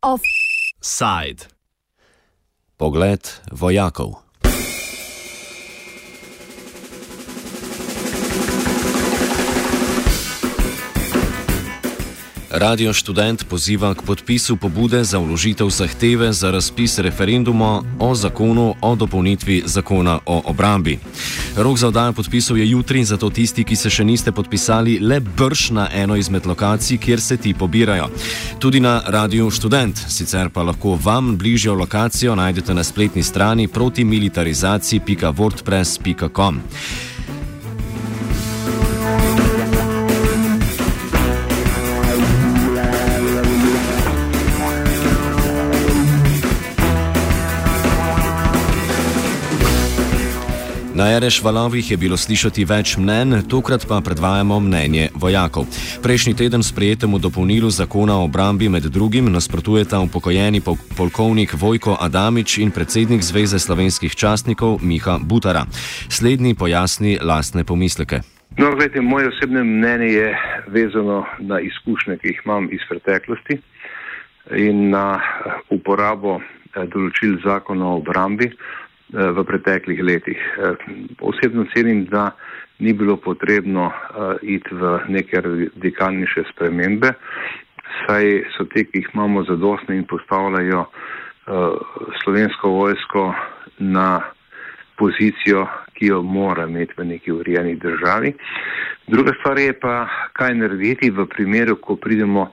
Offside. Pogled vojakov. Radio študent poziva k podpisu pobude za vložitev zahteve za razpis referenduma o zakonu o dopolnitvi zakona o obrambi. Rok za oddajo podpisov je jutri, zato tisti, ki se še niste podpisali, le brž na eno izmed lokacij, kjer se ti pobirajo. Tudi na Radio študent, sicer pa lahko vam bližjo lokacijo najdete na spletni strani protimilitarizaciji.wordpress.com. Na RŠ valovih je bilo slišati več mnen, tokrat pa predvajamo mnenje vojakov. Prejšnji teden sprejetemu dopolnilu zakona o obrambi med drugim nasprotujeta upokojeni pol polkovnik Vojko Adamič in predsednik Zveze slovenskih častnikov Miha Butara. Slednji pojasni lastne pomisleke. No, gledajte, moje osebne mnenje je vezano na izkušnje, ki jih imam iz preteklosti in na uporabo eh, določil zakona o obrambi. Eh, v preteklih letih. Eh, osebno cenim, da ni bilo potrebno eh, iti v neke radikalnejše spremembe, saj so te, ki jih imamo zadostne in postavljajo slovensko vojsko na pozicijo, ki jo mora imeti v neki urejeni državi. Druga stvar je pa, kaj narediti v primeru, ko pridemo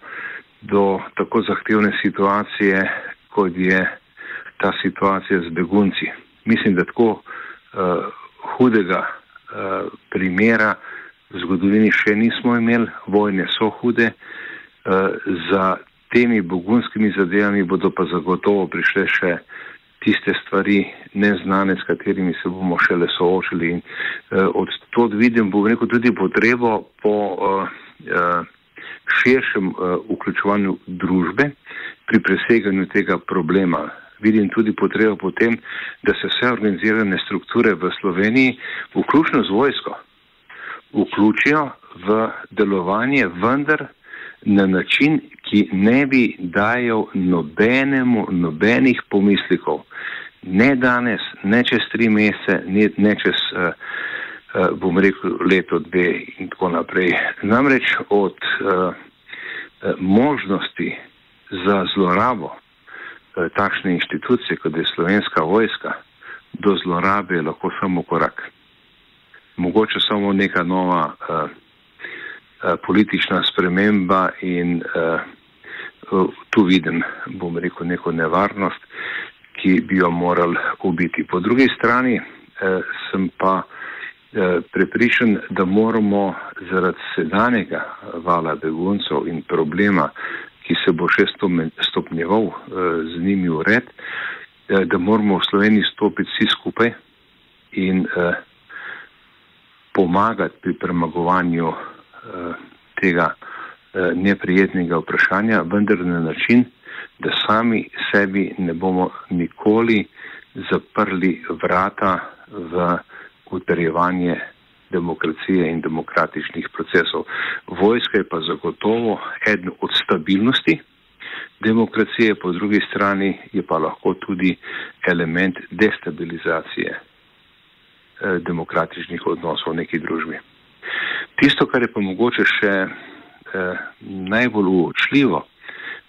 do tako zahtevne situacije, kot je ta situacija z begunci mislim, da tako uh, hudega uh, primera v zgodovini še nismo imeli, vojne so hude, uh, za temi bogunskimi zadevami bodo pa zagotovo prišle še tiste stvari neznane, s katerimi se bomo šele soočili. In uh, od to vidim, bom rekel, tudi potrebo po uh, uh, širšem uh, vključevanju družbe pri preseganju tega problema vidim tudi potrebo potem, da se vse organizirane strukture v Sloveniji, vključno z vojsko, vključijo v delovanje, vendar na način, ki ne bi dajal nobenemu, nobenih pomislikov. Ne danes, ne čez tri mesece, ne, ne čez, uh, uh, bom rekel, leto, dve in tako naprej. Namreč od uh, možnosti za zlorabo takšne inštitucije, kot je slovenska vojska, do zlorabe je lahko samo korak. Mogoče samo neka nova uh, uh, politična sprememba in uh, uh, tu vidim, bom rekel, neko nevarnost, ki bi jo morali ubiti. Po drugi strani uh, sem pa uh, prepričan, da moramo zaradi sedanjega vala beguncev in problema, ki se bo še stopnjeval eh, z njimi v red, eh, da moramo v Sloveniji stopiti vsi skupaj in eh, pomagati pri premagovanju tega neprijetnega vprašanja, vendar na način, da sami sebi ne bomo nikoli zaprli vrata v utrjevanje demokracije in demokratičnih procesov. Vojska je pa zagotovo eden od stabilnosti demokracije, po drugi strani je pa lahko tudi element destabilizacije eh, demokratičnih odnosov v neki družbi. Tisto, kar je pa mogoče še eh, najbolj uočljivo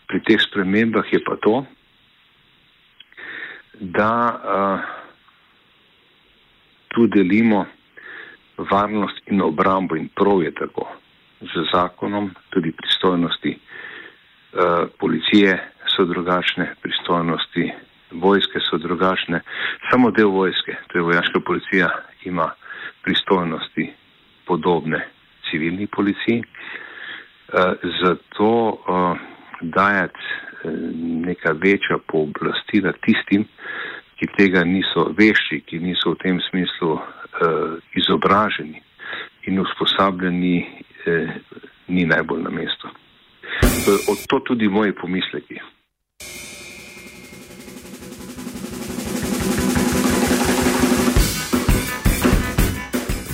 pri teh spremembah, je pa to, da eh, tu delimo varnost in obrambo in prav je tako. Z zakonom tudi pristojnosti uh, policije so drugačne, pristojnosti vojske so drugačne. Samo del vojske, to je vojaška policija, ima pristojnosti podobne civilni policiji. Uh, zato uh, dajati uh, neka večja pooblastila tistim, ki tega niso vešči, ki niso v tem smislu izobraženi in usposabljeni, uh, ni najbolj na mestu. Od to tudi moji pomisleki.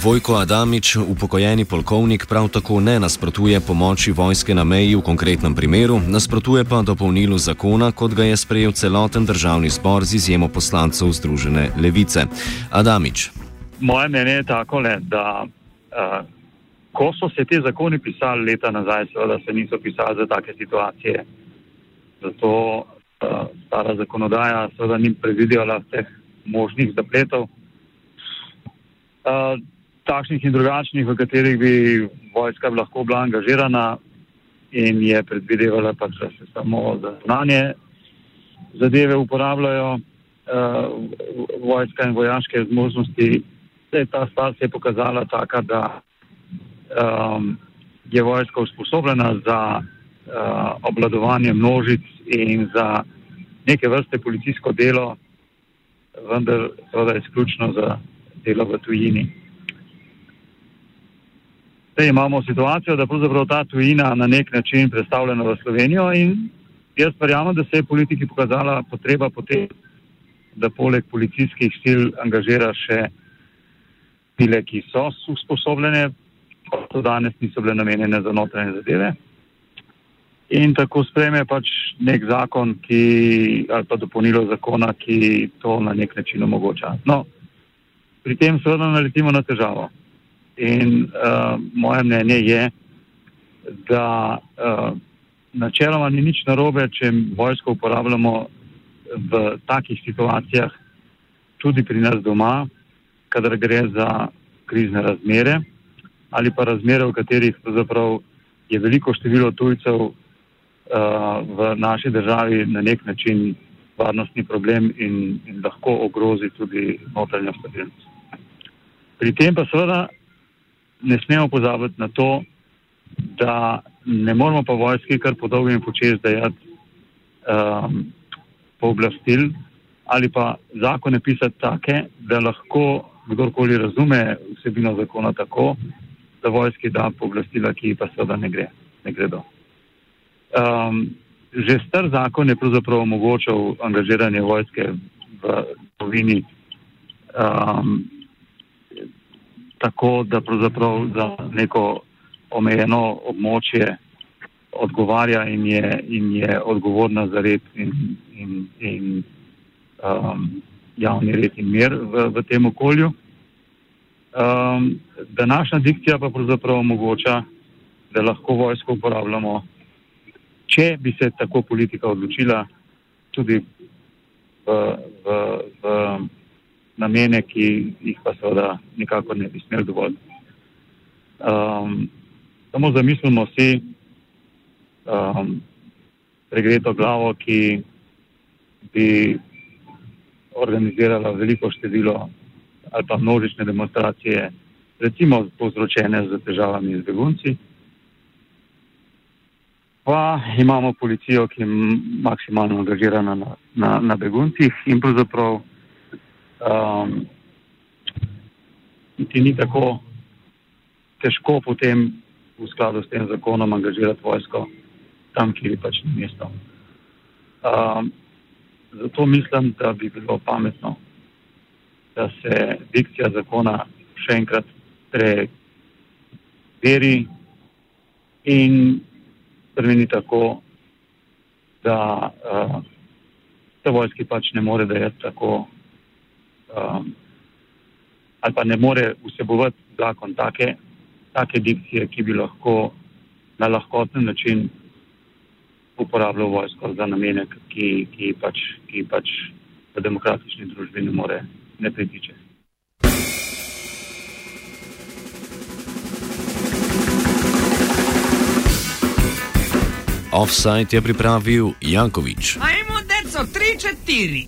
Vojko Adamič, upokojeni polkovnik, prav tako ne nasprotuje pomoči vojske na meji v konkretnem primeru, nasprotuje pa dopolnilu zakona, kot ga je sprejel celoten državni zbor z izjemo poslancev Združene levice. Adamič. Moje mnenje je tako, le, da uh, ko so se te zakoni pisali leta nazaj, seveda se niso pisali za take situacije. Zato uh, stara zakonodaja seveda ni predvidevala teh možnih zapletov. Uh, takšnih in drugačnih, v katerih bi vojska lahko bila angažirana in je predvidevala, pač, da se samo za znanje zadeve uporabljajo uh, vojska in vojaške zmožnosti. Ta stvar se je pokazala taka, da um, je vojska usposobljena za uh, obladovanje množic in za neke vrste policijsko delo, vendar seveda izključno za delo v tujini. Zdaj imamo situacijo, da pravzaprav ta tujina na nek način predstavljena v Slovenijo in jaz verjamem, da se je politiki pokazala potreba potem, da poleg policijskih sil angažira še sile, ki so usposobljene, pa to danes niso bile namenjene za notranje zadeve. In tako spreme pač nek zakon, ki, ali pa dopolnilo zakona, ki to na nek način omogoča. No, pri tem seveda naletimo na težavo. In uh, moje mnenje je, da uh, načeloma ni nič narobe, če vojsko uporabljamo v takih situacijah, tudi pri nas doma, kadar gre za krizne razmere ali pa razmere, v katerih je veliko število tujcev uh, v naši državi na nek način varnostni problem in, in lahko ogrozi tudi notranjo stabilnost. Pri tem pa seveda ne smemo pozabiti na to, da ne moramo pa vojski kar po dolgem počez dajati um, pooblastil ali pa zakone pisati take, da lahko kdorkoli razume vsebino zakona tako, da vojski da pooblastila, ki pa seveda ne, gre, ne gredo. Um, že star zakon je pravzaprav omogočal angažiranje vojske v Slovini um, tako, da pravzaprav za neko omejeno območje odgovarja in je, in je odgovorna za red in, in, in um, javni red in mir v, v tem okolju. Um, današnja dikcija pa pravzaprav omogoča, da lahko vojsko uporabljamo, če bi se tako politika odločila, tudi v, v, v namene, ki jih pa seveda nikako ne bi smeli dovoliti. Um, samo zamislimo si um, pregreto glavo, ki bi organizirala veliko število ali pa množične demonstracije, recimo povzročene z težavami z begunci. Pa imamo policijo, ki je maksimalno angažirana na, na, na beguncih in pravzaprav um, ti ni tako težko potem v skladu s tem zakonom angažirati vojsko tam, kjer je pač mesto. Um, zato mislim, da bi bilo pametno, da se dikcija zakona še enkrat preveri in spremeni tako, da uh, se vojski pač ne more dajati tako um, ali pa ne more vsebovati zakon take, take dikcije, ki bi lahko na lahkoten način uporabljal vojsko za namene, ki, ki, pač, ki pač v demokratični družbi ne more ne pritiče. Offside je pripravil Jankovič. Ajmo, deco, tri, četiri.